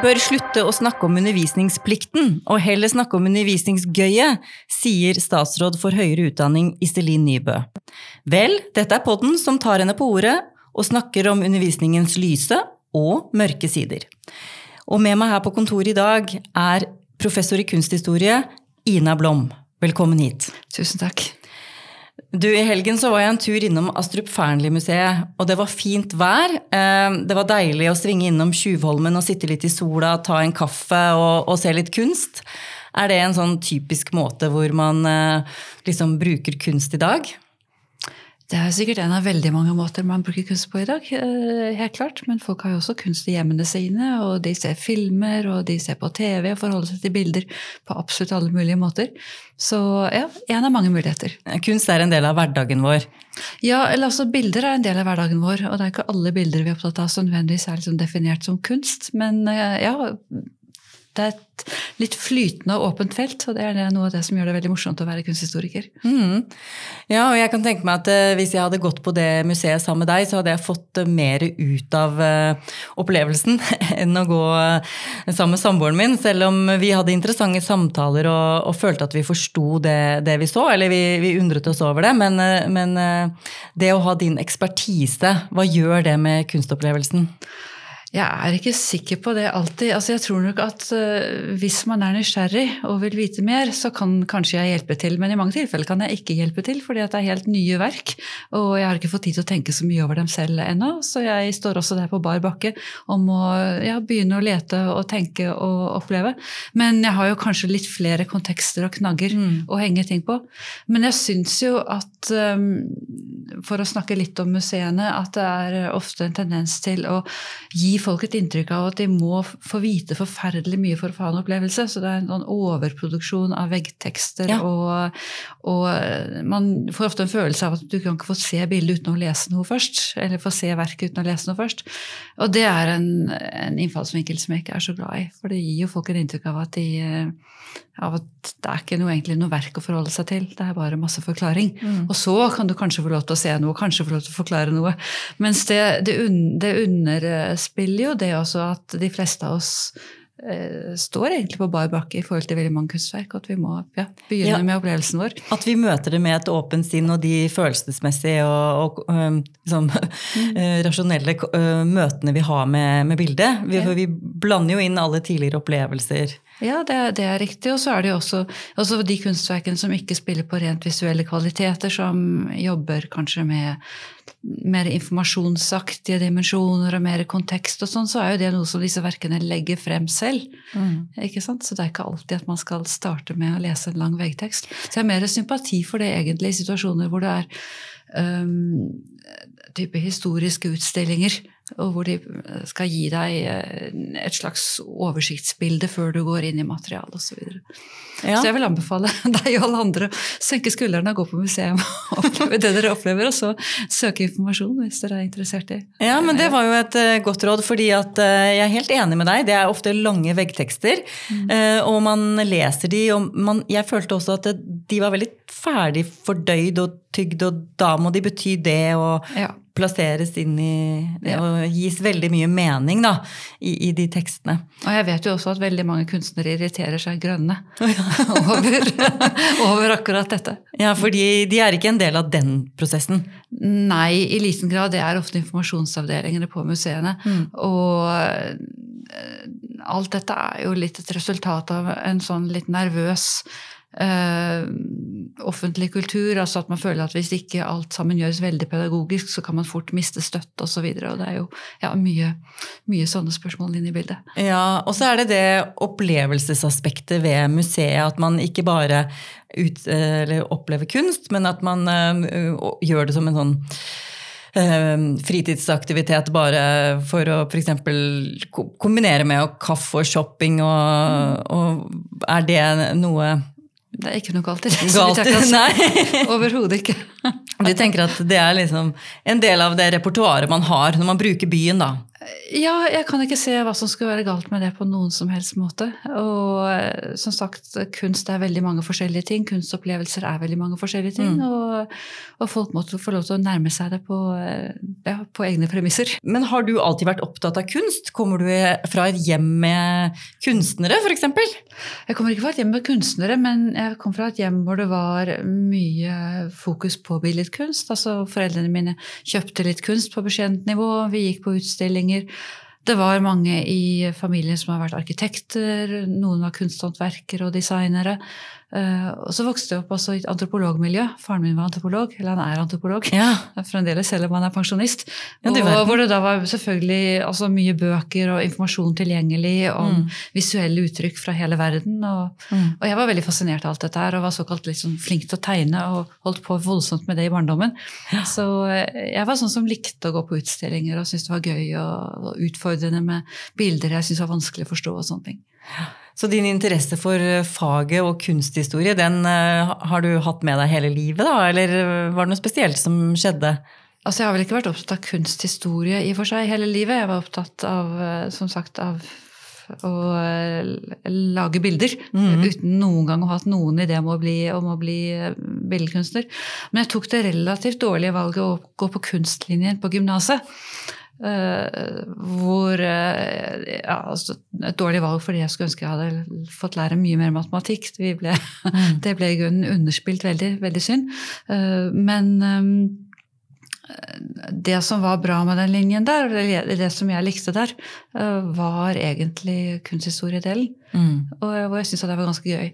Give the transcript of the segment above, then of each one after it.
Bør slutte å snakke om undervisningsplikten, og heller snakke om undervisningsgøyet, sier statsråd for høyere utdanning Iselin Nybø. Vel, dette er podden som tar henne på ordet og snakker om undervisningens lyse og mørke sider. Og med meg her på kontoret i dag er professor i kunsthistorie Ina Blom. Velkommen hit. Tusen takk. Du, I helgen så var jeg en tur innom Astrup Fearnley-museet, og det var fint vær. Eh, det var deilig å svinge innom Tjuvholmen og sitte litt i sola, ta en kaffe og, og se litt kunst. Er det en sånn typisk måte hvor man eh, liksom bruker kunst i dag? Det er sikkert en av veldig mange måter man bruker kunst på i dag. Eh, helt klart, Men folk har jo også kunst i hjemmene sine, og de ser filmer og de ser på TV og forholder seg til bilder på absolutt alle mulige måter. Så ja, en av mange muligheter. Kunst er en del av hverdagen vår? Ja, eller altså bilder er en del av hverdagen vår. Og det er ikke alle bilder vi er opptatt av som nødvendigvis er liksom definert som kunst. Men eh, ja, det er et litt flytende og åpent felt, og det er noe av det som gjør det veldig morsomt å være kunsthistoriker. Mm. Ja, og jeg kan tenke meg at uh, Hvis jeg hadde gått på det museet sammen med deg, så hadde jeg fått uh, mer ut av uh, opplevelsen enn å gå sammen med samboeren min, selv om vi hadde interessante samtaler og, og følte at vi forsto det, det, vi så, eller vi, vi, undret oss over det. Men, men det å ha din ekspertise, hva gjør det med kunstopplevelsen? Jeg er ikke sikker på det alltid. Altså, jeg tror nok at uh, hvis man er nysgjerrig og vil vite mer, så kan kanskje jeg hjelpe til. Men i mange tilfeller kan jeg ikke hjelpe til, fordi det er helt nye verk. Og jeg har ikke fått tid til å tenke så mye over dem selv ennå. Så jeg står også der på bar bakke om å ja, begynne å lete og tenke og oppleve. Men jeg har jo kanskje litt flere kontekster og knagger mm. å henge ting på. Men jeg syns jo at um, for å snakke litt om museene, at det er ofte en tendens til å gi folk et inntrykk av at de må få vite forferdelig mye for å få ha en opplevelse. Så det er en sånn overproduksjon av veggtekster. Ja. Og, og, man får ofte en følelse av at du kan ikke få se bildet uten å lese noe først. Eller få se verket uten å lese noe først. Og det er en, en innfallsvinkel som jeg ikke er så glad i. For det gir jo folk et inntrykk av at, de, av at det er ikke noe, egentlig noe verk å forholde seg til. Det er bare masse forklaring. Mm. Og så kan du kanskje få lov til å se noe, kanskje få lov til å forklare noe. Mens det, det, un, det underspiller gjelder jo det også at de fleste av oss eh, står egentlig på bar bakke i forhold til veldig mange kunstverk. At vi må ja, begynne ja, med opplevelsen vår. At vi møter det med et åpent sinn og de følelsesmessige og, og liksom, mm. rasjonelle møtene vi har med, med bildet. Vi, ja. vi blander jo inn alle tidligere opplevelser. Ja, det, det, er riktig. Og så er det jo også, også, de kunstverkene som ikke spiller på rent visuelle kvaliteter, som jobber kanskje med mer informasjonsaktige dimensjoner og mer kontekst og sånn, så er jo det noe som disse verkene legger frem selv. Mm. Ikke sant? Så det er ikke alltid at man skal starte med å lese en lang veggtekst. Så jeg har mer sympati for det egentlig i situasjoner hvor det er um, type historiske utstillinger og hvor de skal gi deg eh, et slags oversiktsbilde før du går inn i materialet osv. Så, videre. ja. så jeg vil anbefale deg og alle andre å senke skuldrene og gå på museum og oppleve det dere opplever, og så søke informasjon hvis dere er interessert i Ja, men det var jo et uh, godt råd, fordi at jeg er helt enig med deg. Det er ofte lange veggtekster, mm. og man leser de, og man, jeg følte også at de var veldig ferdig fordøyd og tygd, og da må de bety det. og ja plasseres inn i det og gis veldig mye mening da, i, i, de tekstene. Og jeg vet jo også at veldig mange kunstnere irriterer seg grønne over, over, akkurat dette. Ja, fordi de er ikke en del av den prosessen? Nei, i liten grad. Det er ofte informasjonsavdelingene på museene. Mm. Og eh, alt dette er jo litt et resultat av en sånn litt nervøs Uh, offentlig kultur. altså At man føler at hvis ikke alt sammen gjøres veldig pedagogisk, så kan man fort miste støtte osv. Og, så og det er jo ja, mye, mye, sånne spørsmål inne i bildet. Ja, Og så er det det opplevelsesaspektet ved museet. At man ikke bare ut, opplever kunst, men at man uh, gjør det som en sånn fritidsaktivitet bare for å f.eks. kombinere med kaffe og shopping. Og, og er det noe det er ikke noe galt i det. Galt, nei. Overhodet ikke. Du tenker at det er liksom en del av det repertoaret man har når man bruker byen, da? Ja, jeg kan ikke se hva som skulle være galt med det på noen som helst måte. Og eh, som sagt, kunst er veldig mange forskjellige ting. Kunstopplevelser er veldig mange forskjellige ting. Mm. Og, og, folk må få lov til å nærme seg det på, eh, ja, på, egne premisser. Men har du alltid vært opptatt av kunst? Kommer du fra et hjem med kunstnere, f.eks.? Jeg kommer ikke fra et hjem med kunstnere, men jeg kom fra et hjem hvor det var mye fokus på billedkunst. Altså Foreldrene mine kjøpte litt kunst på beskjedent nivå. Vi gikk på utstillinger. Det var mange i familien som har vært arkitekter, noen var kunsthåndverkere og designere. Uh, og så vokste jeg opp også i et antropologmiljø. Faren min var antropolog, eller han er antropolog ja. fremdeles, selv om han er pensjonist. Ja, og hvor det da var selvfølgelig altså, mye bøker og informasjon tilgjengelig om mm. visuelle uttrykk fra hele verden. Og, mm. og, jeg var veldig fascinert av alt dette her, og var såkalt liksom flink til å tegne og holdt på voldsomt med det i barndommen. Ja. Så eh, jeg var sånn som likte å gå på utstillinger og syntes det var gøy og, og utfordrende med bilder jeg syntes var vanskelig å forstå og sånne ting. Så din interesse for eh, faget og kunsthistorie, den uh, har du hatt med deg hele livet, da? Eller eh, var det noe spesielt som skjedde? Altså, Jeg har vel ikke vært opptatt av kunsthistorie i og for seg hele livet. Jeg var opptatt av, som sagt, av å lage bilder. Mm. Uten noen gang å ha hatt noen idé om å bli, om å bli billedkunstner. Men jeg tok det relativt dårlige valget å gå på kunstlinjen på gymnaset. Uh, hvor uh, ja, altså, Et dårlig valg fordi jeg skulle ønske jeg hadde fått lære mye mer matematikk. Det ble, mm. det ble i grunnen underspilt veldig, veldig synd. Uh, men um, det som var bra med den linjen der, eller det som jeg likte der, var egentlig kunsthistoriedelen. Mm. Og hvor jeg syntes det var ganske gøy.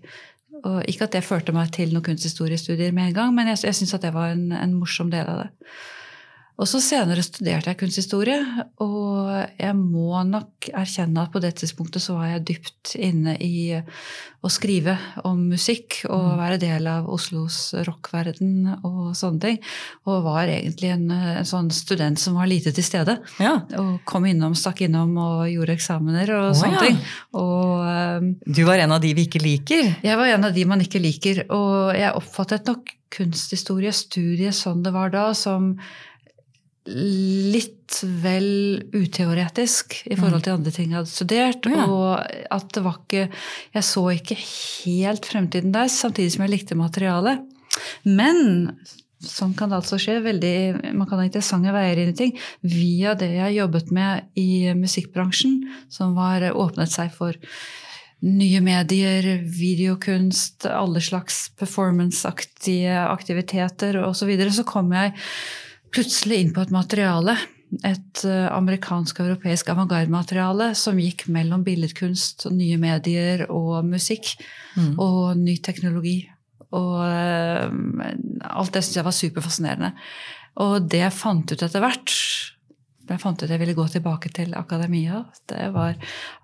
Og ikke at det førte meg til noen kunsthistoriestudier med en gang, men jeg, jeg syns det var en, en morsom del av det. Og så senere studerte jeg kunsthistorie, og jeg må nok erkjenne at på det tidspunktet så var jeg dypt inne i å skrive om musikk og mm. være del av Oslos rockverden og sånne ting. Og var egentlig en, en sånn student som var lite til stede. Ja. Og kom innom, stakk innom og gjorde eksamener og oh, sånne ja. ting. Og, um, du var en av de vi ikke liker? Jeg var en av de man ikke liker. Og jeg oppfattet nok kunsthistoriestudiet sånn det var da, som litt vel uteoretisk i forhold til andre ting jeg hadde studert. Ja. Og at det var ikke Jeg så ikke helt fremtiden der, samtidig som jeg likte materialet. Men sånn kan det altså skje. Veldig, man kan ha interessante veier inn i ting. Via det jeg jobbet med i musikkbransjen, som var åpnet seg for nye medier, videokunst, alle slags performanceaktige aktiviteter osv., så, videre, så kom jeg plutselig inn på et materiale. Et uh, amerikansk og europeisk avantgarde-materiale som gikk mellom billedkunst, nye medier og musikk. Mm. Og ny teknologi. Og uh, alt det syntes jeg var superfascinerende. Og det jeg fant ut etter hvert jeg fant ut jeg ville gå tilbake til akademia, det var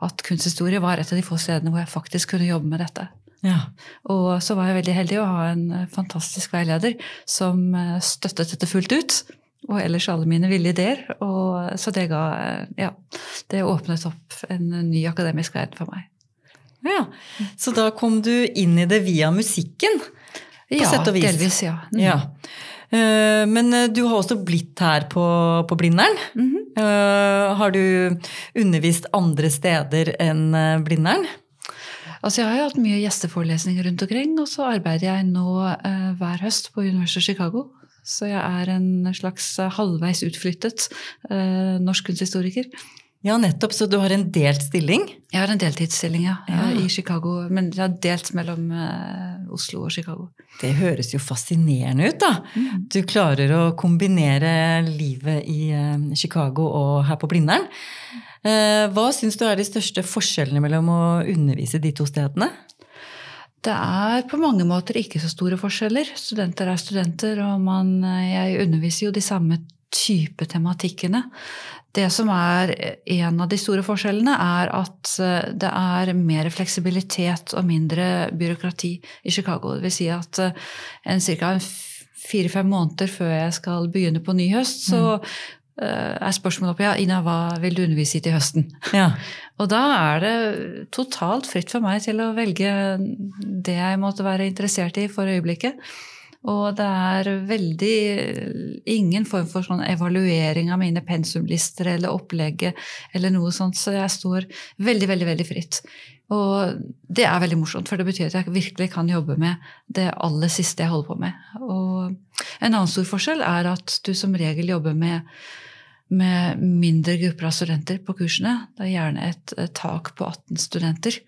at kunsthistorie var et av de få stedene hvor jeg faktisk kunne jobbe med dette. Ja. Og så var jeg veldig heldig å ha en fantastisk veileder som eh, støttet dette fullt ut og ellers alle mine ville ideer. Og, så det ga Ja. Det åpnet opp en ny akademisk verden for meg. Ja, Så da kom du inn i det via musikken? På ja, sett og vis. delvis. Ja. Mm. ja. Eh, men eh, du har også blitt her på, på Blindern. Mm -hmm. Har du undervist andre steder enn Blindern? Altså, jeg har jo hatt mye gjesteforelesninger rundt omkring, og så arbeider jeg nå hver høst på Universitetet i Chicago så jeg er en slags eh, halvveis utflyttet eh, norsk kunsthistoriker. Ja, nettopp. Så du har en delt stilling? Jeg har en deltidsstilling, ja. ja. I Chicago. Men jeg har delt mellom eh, Oslo og Chicago. Det høres jo fascinerende ut, da. Mm. Du klarer å kombinere livet i eh, Chicago og her på Blindern. Eh, hva syns du er de største forskjellene mellom å undervise de to stedene? Det er på mange måter ikke så store forskjeller. Studenter er studenter, og man, jeg underviser jo de samme type tematikkene. Det som er en av de store forskjellene, er at det er mer fleksibilitet og mindre byråkrati i Chicago. Det vil si at en ca. fire-fem måneder før jeg skal begynne på ny høst, så mm. Eh, er spørsmålet oppe ja, Ina, hva vil du undervise i til høsten? Ja. og da er det totalt fritt for meg til å velge det jeg måtte være interessert i for øyeblikket. Og det er veldig ingen form for sånn evaluering av mine pensumlister eller opplegget eller noe sånt, så jeg står veldig, veldig, veldig fritt. Og det er veldig morsomt, for det betyr at jeg virkelig kan jobbe med det aller siste jeg holder på med. Og en annen stor forskjell er at du som regel jobber med, med mindre grupper av studenter på kursene. Det er gjerne et, et tak på 18 studenter.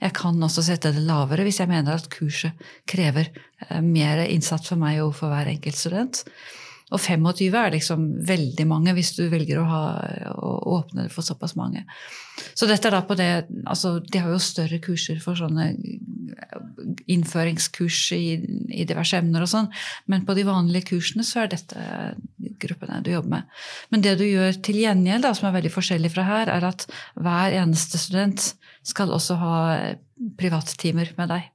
Jeg kan også sette det lavere hvis jeg mener at kurset krever eh, mer innsats for meg og for hver enkelt student. Og 25 er liksom veldig mange hvis du velger å, ha, å åpne det for såpass mange. Så dette er da på det altså De har jo større kurser for sånne innføringskurs i, i diverse emner og sånn, men på de vanlige kursene så er dette gruppene du jobber med. Men det du gjør til gjengjeld, da, som er veldig forskjellig fra her, er at hver eneste student skal også ha privattimer med deg.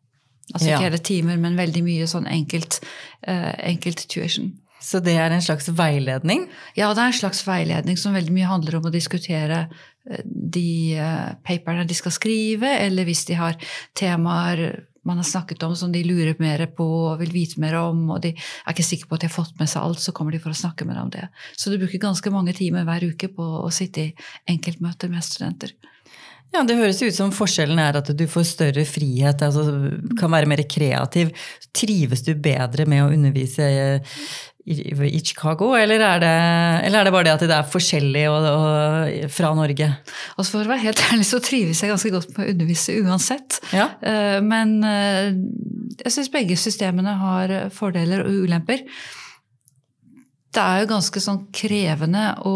Altså ikke hele timer, men veldig mye sånn enkelt, uh, enkelt tuition. Så det er en slags veiledning? Ja, det er en slags veiledning som veldig mye handler om å diskutere eh, de uh, paperne de skal skrive, eller hvis de har temaer man har snakket om som de lurer mer på og vil vite mer om, og de er ikke sikre på at de har fått med seg alt, så kommer de for å snakke med deg om det. Så du bruker ganske mange timer hver uke på å sitte i enkeltmøter med studenter. Ja, Det høres ut som forskjellen er at du får større frihet, altså kan være mer kreativ. Trives du bedre med å undervise i, Chicago, eller er, det, eller er, det, bare det at det er forskjellig og, og, fra Norge? Altså For å være helt ærlig så trives jeg ganske godt med å undervise uansett. Ja. Eh, men eh, jeg syns begge systemene har fordeler og ulemper det er jo ganske sånn krevende å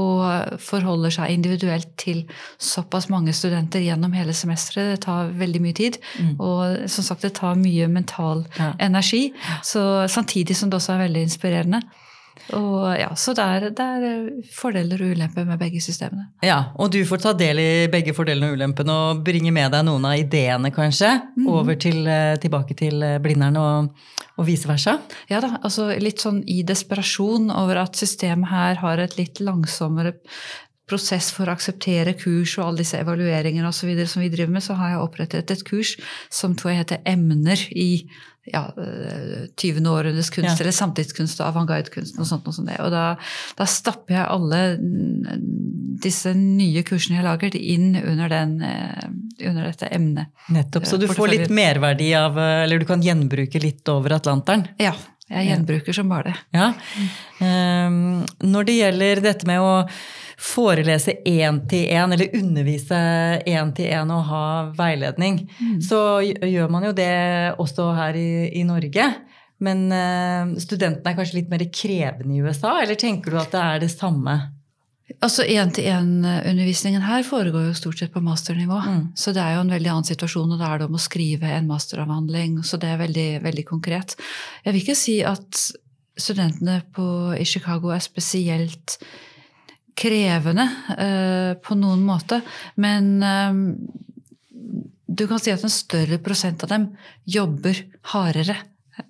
forholde seg individuelt til såpass mange studenter gjennom hele semesteret. Det tar veldig mye tid. Mm. Og som sagt, det tar mye mental ja. energi. Så, samtidig som det også er veldig inspirerende. Og ja, Så det er, det er, fordeler og ulemper med begge systemene. Ja, Og du får ta del i begge fordelene og ulempene og bringe med deg noen av ideene kanskje, mm. over til, eh, tilbake til eh, Blindern og, og vice versa? Ja da, altså litt sånn i desperasjon over at systemet her har et litt langsommere prosess for å akseptere kurs og alle disse evalueringene osv. som vi driver med, så har jeg opprettet et kurs som tror jeg heter Emner i ja, 20. eh, århundres kunst, ja. eller samtidskunst og avantgardekunst. Og sånt, og sånt. Og da, da, stapper jeg alle disse nye kursene jeg har laget, inn under, den, eh, under dette emnet. Nettopp, Så du får litt merverdi av Eller du kan gjenbruke litt over Atlanteren? Ja. Jeg gjenbruker som bare det. Ja. Um, når det gjelder dette med å forelese én-til-én eller undervise én-til-én og ha veiledning, mm. så gjør man jo det også her i, i Norge. Men uh, studentene er kanskje litt mer krevende i USA, eller tenker du at det er det samme? Altså Én-til-én-undervisningen her foregår jo stort sett på masternivå. Mm. Så det er jo en veldig annen situasjon, og da er det om å skrive en masteravhandling. Så det er veldig, veldig konkret. Jeg vil ikke si at studentene på, i Chicago er spesielt krevende eh, på noen måte. Men eh, du kan si at en større prosent av dem jobber hardere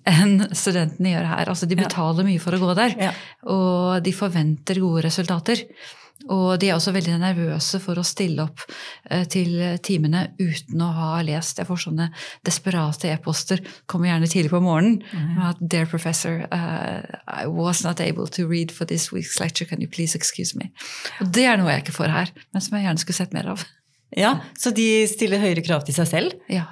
enn studentene gjør her. Altså, de betaler mye for å gå der, ja. og de forventer gode resultater. Og de er også veldig nervøse for å stille opp eh, til timene uten å ha lest. Jeg får sånne desperate e-poster, kommer gjerne tidlig på morgenen. Mm. Dear professor, uh, I was not able to read for this week's lecture, can you please excuse me? Og det er noe jeg ikke får her, men som jeg gjerne skulle sett mer av. Ja, Så de stiller høyere krav til seg selv? Ja.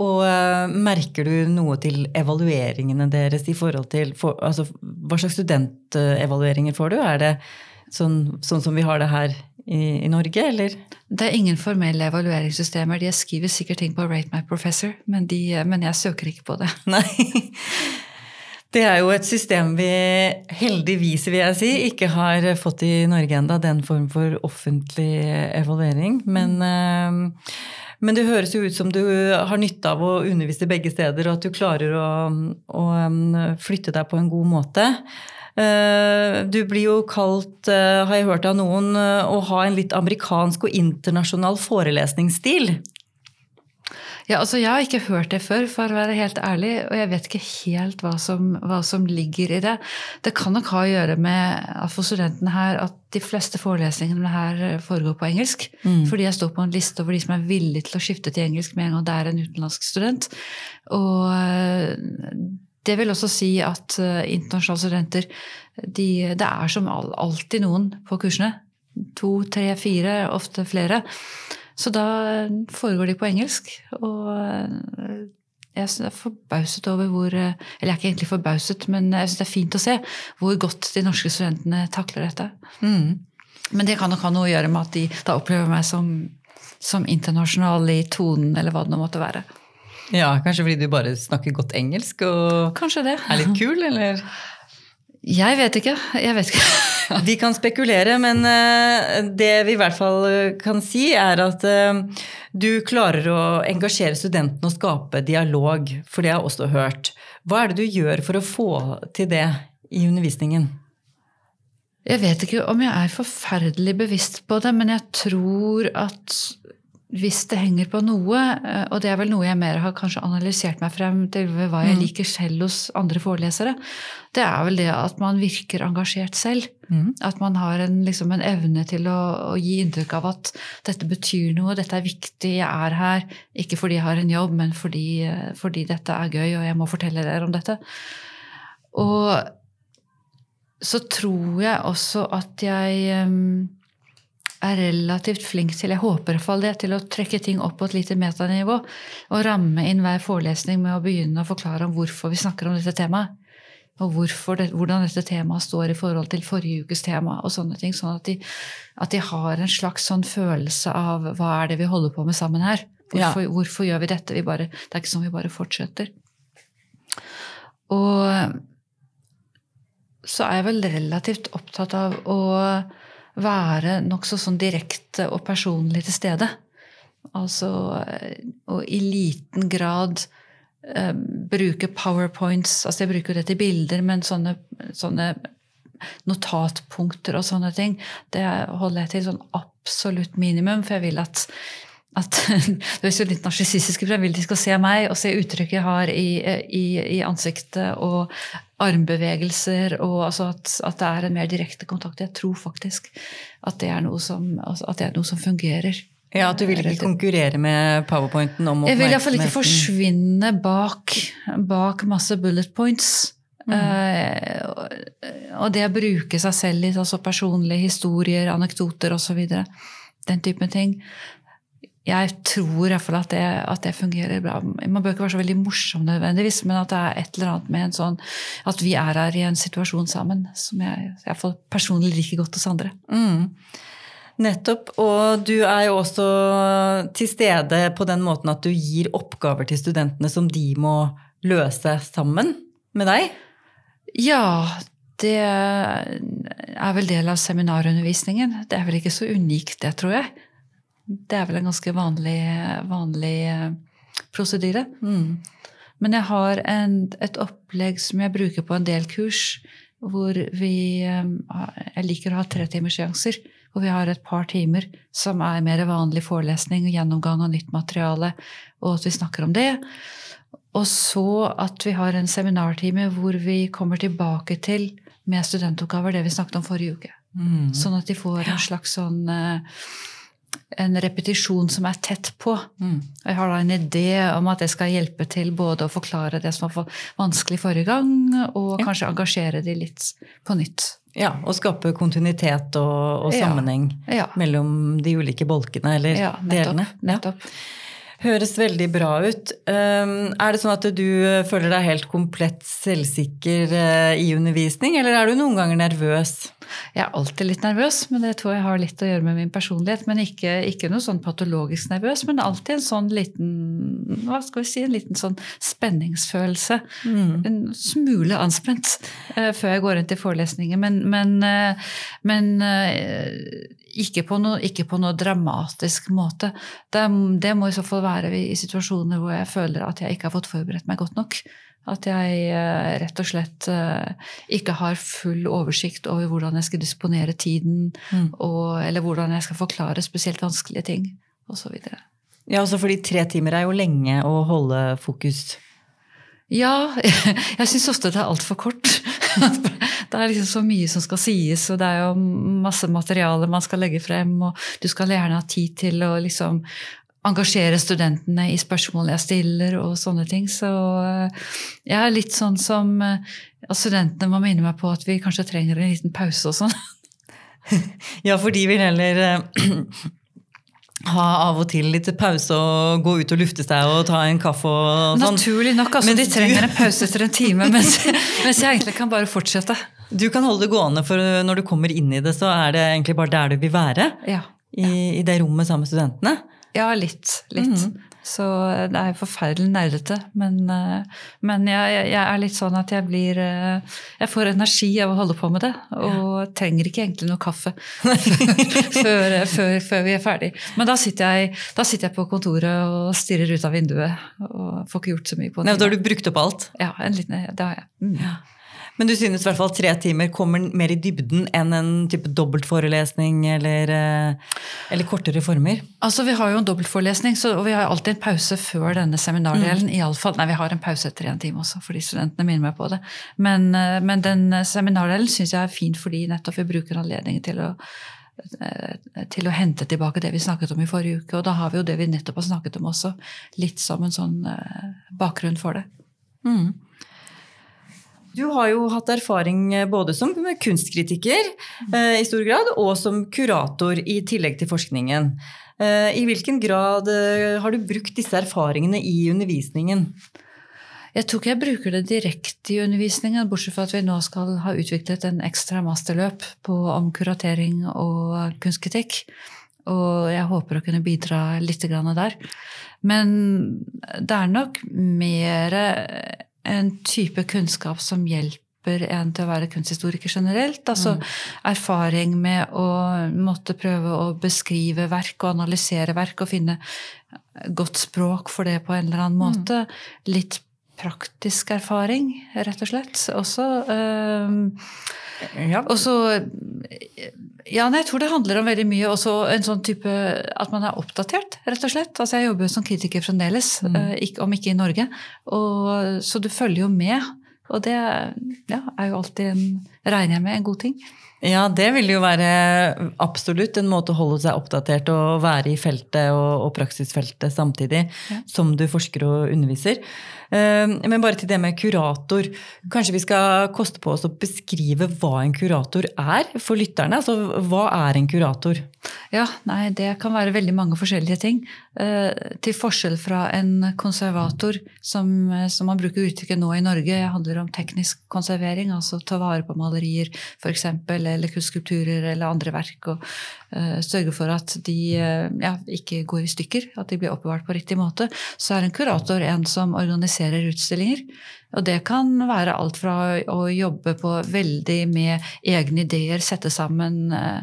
Og uh, merker du noe til evalueringene deres i forhold til for, altså, Hva slags studentevalueringer får du? Er det Sånn, sånn, som vi har det her i, i, Norge, eller? Det er ingen formelle evalueringssystemer. De skriver sikkert ting på Rate my professor, men, de, men jeg søker ikke på det. Nei. Det er jo et system vi heldigvis, vil jeg si, ikke har fått i Norge enda, den form for offentlig evaluering. Men, mm. men, det høres jo ut som du har nytte av å undervise begge steder, og at du klarer å, å flytte deg på en god måte. Eh, du blir jo kalt, eh, har jeg hørt av noen, eh, å ha en litt amerikansk og internasjonal forelesningsstil. Ja, altså Jeg har ikke hørt det før, for å være helt ærlig, og jeg vet ikke helt hva som, hva som ligger i det. Det kan nok ha å gjøre med at for studentene her at de fleste forelesningene her foregår på engelsk. Mm. Fordi jeg står på en liste over de som er villige til å skifte til engelsk med en gang det er en utenlandsk student. Og det vil også si at uh, internasjonale studenter de, Det er som alltid noen på kursene. To, tre, fire, ofte flere. Så da foregår de på engelsk. Og uh, jeg er forbauset over hvor Eller jeg er ikke egentlig forbauset, men jeg syns det er fint å se hvor godt de norske studentene takler dette. Mm. Men det kan nok ha noe å gjøre med at de da opplever meg som, som internasjonal i tonen, eller hva det nå måtte være. Ja, Kanskje fordi du bare snakker godt engelsk og Kanskje det. er litt kul, eller? Jeg vet ikke. Jeg vet ikke. vi kan spekulere, men eh, det vi i hvert fall eh, kan si, er at eh, du klarer å engasjere studentene og skape dialog, for det har jeg også hørt. Hva er det du gjør for å få til det i undervisningen? Jeg vet ikke om jeg er forferdelig bevisst på det, men jeg tror at hvis det henger på noe, eh, og det er vel noe jeg mer har kanskje analysert meg frem til ved hva jeg mm. liker selv hos andre forelesere, det er vel det at man virker engasjert selv. Mm. At man har en, liksom en evne til å, å, gi inntrykk av at dette betyr noe, dette er viktig, jeg er her. Ikke fordi jeg har en jobb, men fordi, eh, fordi dette er gøy, og jeg må fortelle dere om dette. Og så tror jeg også at jeg um, er relativt flink til, jeg håper i hvert fall det, til å trekke ting opp på et lite metanivå. Og ramme inn hver forelesning med å begynne å forklare om hvorfor vi snakker om dette temaet. Og det, hvordan dette temaet står i forhold til forrige ukes tema. og sånne ting, Sånn at de, at de har en slags sånn følelse av hva er det vi holder på med sammen her. Hvorfor, ja. hvorfor gjør vi dette? Vi bare, det er ikke sånn vi bare fortsetter. Og så er jeg vel relativt opptatt av å være nokså sånn direkte og personlig til stede. Altså og i liten grad eh, bruke powerpoints Altså jeg bruker det til bilder, men sånne, sånne notatpunkter og sånne ting, det holder jeg til sånn absolutt minimum, for jeg vil at at Det er jo litt narsissistisk, for jeg vil de skal se meg og se uttrykket jeg har i, i, i ansiktet, og armbevegelser, og altså at, at, det er en mer direkte kontakt. Jeg tror faktisk at det er noe som, altså er noe som fungerer. Ja, At du vil ikke konkurrere med powerpointen om oppmerksomheten? Jeg vil iallfall ikke forsvinne bak, bak masse bullet points. Mm. Uh, og det å bruke seg selv litt, altså personlige historier, anekdoter osv. Den type ting jeg tror i hvert fall at det, at det fungerer bra. Man bør ikke være så veldig morsom nødvendigvis, men at det er et eller annet med en sånn At vi er her i en situasjon sammen som jeg i hvert personlig liker godt hos andre. Mm. Nettopp. Og du er jo også til stede på den måten at du gir oppgaver til studentene som de må løse sammen med deg? Ja, det er vel del av seminarundervisningen. Det er vel ikke så unikt, det, tror jeg. Det er vel en ganske vanlig, vanlig eh, prosedyre. Mm. Men jeg har en, et opplegg som jeg bruker på en del kurs, hvor vi eh, Jeg liker å ha tre timers seanser. Hvor vi har et par timer som er mer vanlig forelesning og gjennomgang av nytt materiale, og at vi snakker om det. Og så at vi har en seminartime hvor vi kommer tilbake til med studentoppgaver det vi snakket om forrige uke. Mm. Sånn at de får en slags sånn uh, en repetisjon som er tett på. Mm. Jeg har da en idé om at det skal hjelpe til både å forklare det som var vanskelig forrige gang, og ja. kanskje engasjere de litt på nytt. Ja, Og skape kontinuitet og, og sammenheng ja. Ja. mellom de ulike bolkene eller nettopp, delene. Nettopp. Høres veldig bra ut. Um, er det sånn at du føler deg helt komplett selvsikker uh, i undervisning, eller er du noen ganger nervøs? Jeg er alltid litt nervøs, men det tror jeg har litt å gjøre med min personlighet. Men ikke, ikke noe sånn patologisk nervøs, men alltid en sånn liten hva skal vi si, en liten sånn spenningsfølelse. Mm. En smule anspent uh, før jeg går inn til forelesninger. Men, men, uh, men uh, ikke, på noe, ikke, på noe, dramatisk måte. Det, det må i så fall være i situasjoner hvor jeg føler at jeg ikke har fått forberedt meg godt nok. At jeg eh, rett og slett eh, ikke har full oversikt over hvordan jeg skal disponere tiden, mm. og, eller hvordan jeg skal forklare spesielt vanskelige ting, osv. Ja, også fordi tre timer er jo lenge å holde fokus. Ja, jeg syns ofte det er altfor kort. Det er liksom så mye som skal sies, og det er jo masse materiale man skal legge frem, og du skal gjerne ha tid til å liksom engasjere studentene i spørsmål jeg stiller og sånne ting. Så eh, jeg er litt sånn som at studentene må minne meg på at vi kanskje trenger en liten pause og sånn. Ja, for de vil heller ha av og til litt pause og gå ut og lufte seg og ta en kaffe og sånn. Naturlig nok. altså De trenger en pause etter en time, mens, mens, jeg egentlig kan bare fortsette. Du kan holde det gående, for når du kommer inn i det, så er det egentlig bare der du vil være. Ja. I, i det rommet sammen med studentene. Ja, litt. Litt. Mm. Så det er forferdelig nerdete. Men, eh, men jeg, jeg, er litt sånn at jeg blir eh, Jeg får energi av å holde på med det. Og ja. trenger ikke egentlig noe kaffe før, før, før, vi er ferdig. Men da sitter, jeg, da sitter, jeg, på kontoret og stirrer ut av vinduet. Og får ikke gjort så mye på det. Da har du brukt opp alt? Ja, en liten, det har jeg. Mm. Ja. Men du synes i hvert fall tre timer kommer mer i dybden enn en type dobbeltforelesning eller, eh, eller kortere former? Altså, Vi har jo en dobbeltforelesning, og vi har alltid en pause før denne seminardelen. Mm. i alle fall. Nei, vi har en pause etter en time også, fordi studentene minner meg på det. Men, eh, men den seminardelen syns jeg er fin fordi nettopp vi bruker anledningen til å eh, til å hente tilbake det vi snakket om i forrige uke. Og da har vi jo det vi nettopp har snakket om også, litt som en sånn bakgrunn for det. Mm. Du har jo hatt erfaring eh, både som kunstkritiker eh, i stor grad, og som kurator i tillegg til forskningen. Eh, I hvilken grad har du brukt disse erfaringene i undervisningen? Jeg tror ikke jeg bruker det direkte i undervisningen, bortsett fra at vi nå skal ha utviklet en ekstra masterløp på, om kuratering og kunstkritikk. Og jeg håper å kunne bidra litt der. Men det er nok mer en type kunnskap som hjelper en til å være kunsthistoriker generelt. Altså mm. erfaring med å måtte prøve å beskrive verk og analysere verk og finne godt språk for det på en eller annen mm. måte. Mm. Litt praktisk erfaring, rett og slett. Også øh, ja. også ja, nei, jeg tror det handler om veldig mye også en sånn type At man er oppdatert, rett og slett. Altså, jeg jobber jo som kritiker fremdeles, mm. uh, om ikke i Norge. Og, så du følger jo med. Og det ja, er jo alltid, en, regner jeg med, en god ting. Ja, det vil jo være absolutt en måte å holde seg oppdatert og være i feltet og, og praksisfeltet samtidig ja. som du forsker og underviser. Ehm, men bare til det med kurator. Kanskje vi skal koste på oss å beskrive hva en kurator er for lytterne? Altså, hva er en kurator? Ja, nei, Det kan være veldig mange forskjellige ting. Eh, til forskjell fra en konservator, som, som man bruker uttrykket nå i Norge, handler om teknisk konservering, altså ta vare på malerier f.eks., eller kunstskulpturer eller andre verk. og uh, Sørge for at de uh, ja, ikke går i stykker, at de blir oppbevart på riktig måte. Så er en kurator en som organiserer organiserer utstillinger. Og det kan være alt fra å jobbe på veldig med egne ideer, sette sammen uh,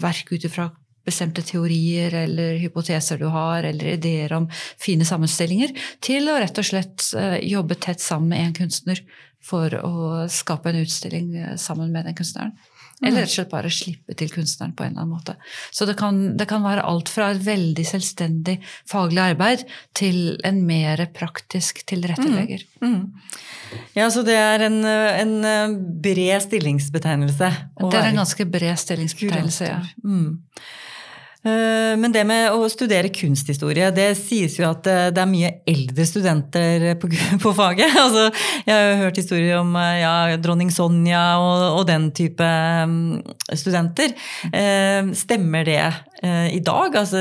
verk ut ifra bestemte teorier eller hypoteser du har, eller ideer om fine sammenstillinger, til å rett og slett uh, jobbe tett sammen med en kunstner for å skape en utstilling sammen med den kunstneren. Eller rett og slett bare slippe til kunstneren på en eller annen måte. Så det kan, det kan være alt fra et veldig selvstendig faglig arbeid til en mer praktisk tilrettelegger. Mm. Mm. Ja, så det er en, en bred stillingsbetegnelse? Det er en ganske bred stillingsbetegnelse, ja. Mm. Eh, men det med å studere kunsthistorie, det sies jo at eh, det er mye eldre studenter på, på faget. Altså, jeg har hørt historier om eh, ja, dronning Sonja og, og, den type mm, studenter. Stemmer det i dag? Altså,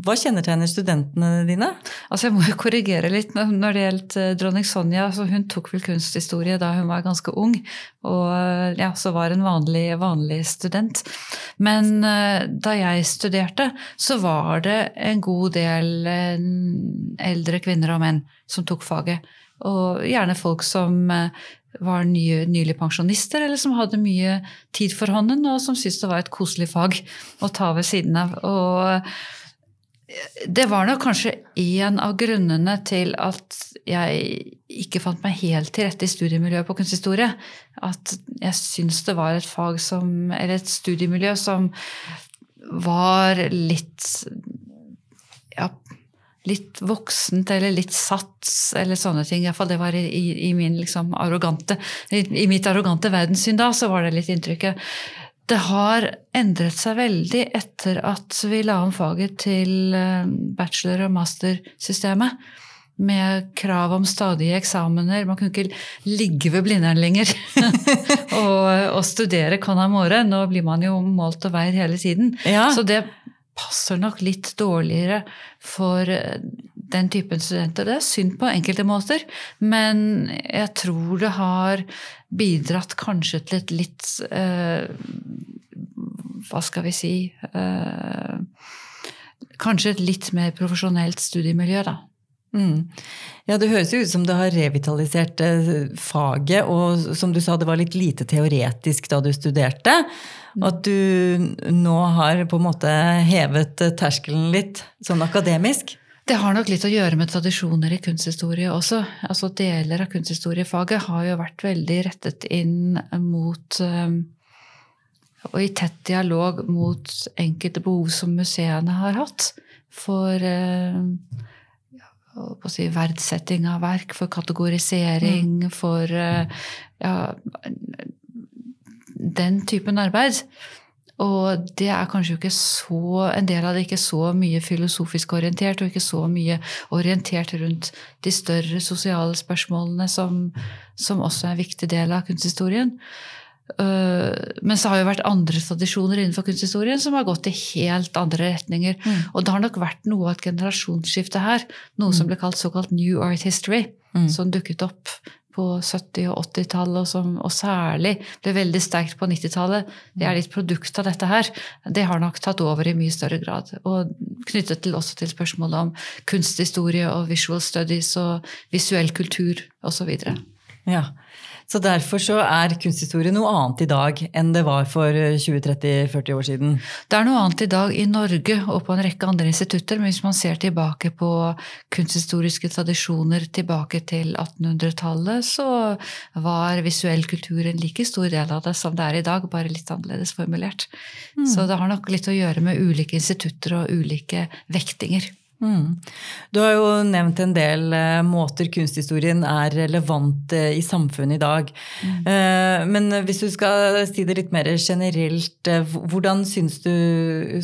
hva kjennetegner studentene dine? Altså, jeg må jo korrigere litt når det gjelder dronning Sonja. så hun tok vel kunsthistorie da hun var ganske ung, og ja, så var en vanlig, vanlig student. Men da jeg studerte, så var det en god del eh, eldre kvinner og menn som tok faget. Og gjerne folk som eh, var nye, nylig pensjonister, eller som hadde mye tid for hånden, og som syntes det var et koselig fag å ta ved siden av. Og det var nok kanskje en av grunnene til at jeg ikke fant meg helt til rette i studiemiljøet på kunsthistorie. At jeg syns det var et fag som, eller et studiemiljø som var litt litt voksent eller litt sats eller sånne ting. Iallfall det var i, i, min liksom arrogante, i, i, mitt arrogante verdenssyn da, så var det litt inntrykket. Det har endret seg veldig etter at vi la om faget til eh, bachelor- og mastersystemet. Med krav om stadige eksamener. Man kunne ikke ligge ved Blindern lenger og, og, studere con amore. Nå blir man jo målt og veid hele tiden. Ja. Så det passer nok litt dårligere for eh, den typen studenter. Det er synd på enkelte måter, men jeg tror det har bidratt kanskje til et litt eh, Hva skal vi si eh, Kanskje et litt mer profesjonelt studiemiljø, da. Mm. Ja, Det høres jo ut som det har revitalisert eh, faget, og som du sa, det var litt lite teoretisk da du studerte. Mm. At du nå har på en måte hevet terskelen litt, sånn akademisk? Det har nok litt å gjøre med tradisjoner i kunsthistorie også. Altså Deler av kunsthistoriefaget har jo vært veldig rettet inn mot um, Og i tett dialog mot enkelte behov som museene har hatt. For uh, si, verdsetting av verk, for kategorisering, mm. for ja, den typen arbeid. Og det er kanskje ikke så En del av det ikke så mye filosofisk orientert, og ikke så mye orientert rundt de større sosiale spørsmålene som, som også er en viktig del av kunsthistorien. Uh, men så har jo vært andre tradisjoner innenfor kunsthistorien som har gått i helt andre retninger. Mm. Og det har nok vært noe av et generasjonsskifte her. Noe mm. som ble kalt såkalt New Art History. Mm. Som dukket opp på 70- og 80-tallet, og, og, særlig ble veldig sterkt på 90-tallet, det er litt produkt av dette her. Det har nok tatt over i mye større grad. Og knyttet til, også til spørsmålet om kunsthistorie og visual studies og visuell kultur osv. Ja. Så derfor så er kunsthistorie noe annet i dag enn det var for 20-30-40 år siden? Det er noe annet i dag i Norge og på en rekke andre institutter, men hvis man ser tilbake på kunsthistoriske tradisjoner tilbake til 1800-tallet, så var visuell kultur en like stor del av det som det er i dag, bare litt annerledes formulert. Mm. Så det har nok litt å gjøre med ulike institutter og ulike vektinger. Mm. Du har jo nevnt en del uh, måter kunsthistorien er relevant uh, i samfunnet i dag. Mm. Uh, men hvis du skal si det litt mer generelt, hvordan syns du,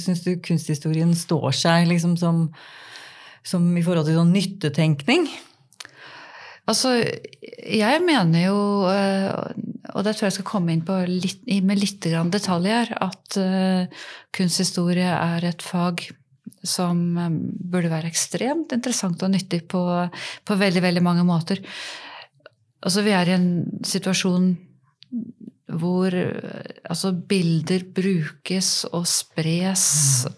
syns du, kunsthistorien står seg liksom, som, som, i forhold til sånn nyttetenkning? Altså, jeg mener jo, og det tror jeg skal komme inn på litt, med litt detaljer, at kunsthistorie er et fag som eh, burde være ekstremt interessant og nyttig på, på veldig, veldig mange måter. Altså, vi er i en situasjon hvor altså, bilder brukes og spres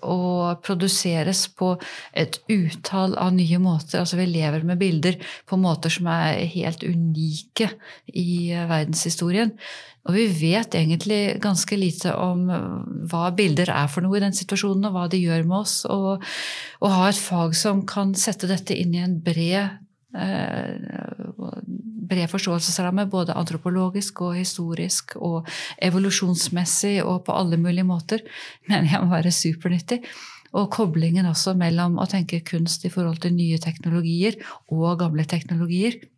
og produseres på et utall av nye måter. Altså, vi lever med bilder på måter som er helt unike i verdenshistorien. Og vi vet egentlig ganske lite om hva bilder er for noe i den situasjonen, og hva de gjør med oss. Og å ha et fag som kan sette dette inn i en bred, eh, bred forståelsesramme, både antropologisk og historisk og evolusjonsmessig og på alle mulige måter, mener jeg må være supernyttig. Og koblingen også mellom å tenke kunst i forhold til nye teknologier og gamle teknologier Eh,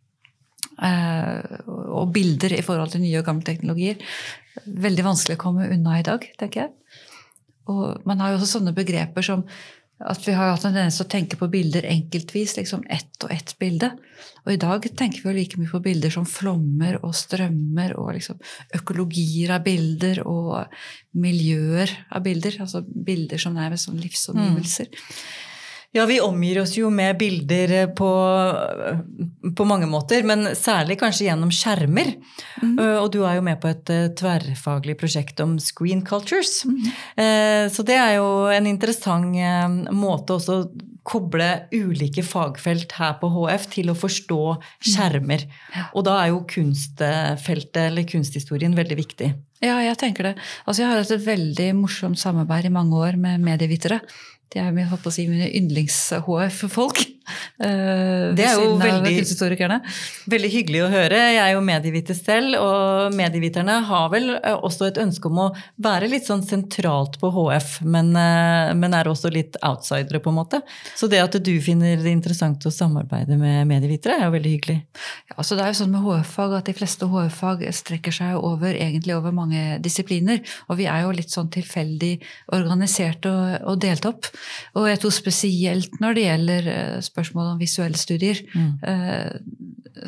og bilder i forhold til nye og gamle teknologier. Veldig vanskelig å komme unna i dag, tenker jeg. Og man har jo også sånne begreper som at vi har hatt en tendens til å tenke på bilder enkeltvis. liksom Ett og ett bilde. Og i dag tenker vi jo like mye på bilder som flommer og strømmer og liksom økologier av bilder og miljøer av bilder. Altså bilder som nærmest som livsomgivelser. Mm. Ja, vi omgir oss jo med bilder eh, på, eh, på mange måter, men særlig kanskje gjennom skjermer. Mm. Og du er jo med på et tverrfaglig prosjekt om screen cultures. Mm. Så det er jo en interessant måte også å koble ulike fagfelt her på HF til å forstå skjermer. Og da er jo kunstfeltet, eller kunsthistorien, veldig viktig. Ja, jeg tenker det. Altså, jeg har hatt et veldig morsomt samarbeid i mange år med medievitere. De er jeg håper å si, mine yndlings-HF-folk. Uh, det er jo veldig, veldig, hyggelig å høre. Jeg er jo medieviter selv, og medieviterne har vel eh, også et ønske om å være litt sånn sentralt på HF, men, uh, men er også litt outsidere, på en måte. Så det at du finner det interessant å samarbeide med medievitere, er jo veldig hyggelig. Ja, altså det er jo sånn med HF-fag at de fleste HF-fag strekker seg over, egentlig over mange disipliner. Og vi er jo litt sånn tilfeldig organisert og, og delt opp. Og jeg tror spesielt når det gjelder eh, spørsmål om visuelle studier, mm. eh,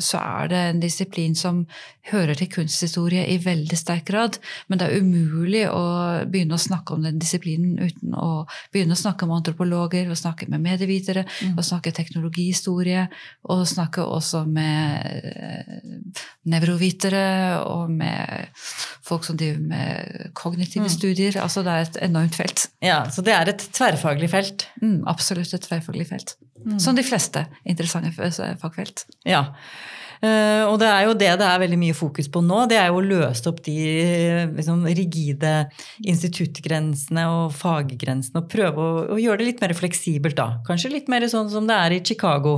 så er det en disiplin som hører til kunsthistorie i veldig sterk grad. Men det er umulig å begynne å snakke om den disiplinen uten å begynne å snakke med antropologer, og snakke med medievitere, mm. og snakke teknologihistorie, og snakke også med eh, nevrovitere og med folk som driver med kognitive mm. studier. Altså det er et enormt felt. Ja, Så det er et tverrfaglig felt? Mm, absolutt et tverrfaglig felt. Mm. Som de fleste interessante fagfelt. Ja. Uh, og det er jo det det er veldig mye fokus på nå. Det er jo å løse opp de liksom, rigide instituttgrensene og faggrensene. Og prøve å, å, gjøre det litt mer fleksibelt da. Kanskje litt mer sånn som det er i Chicago.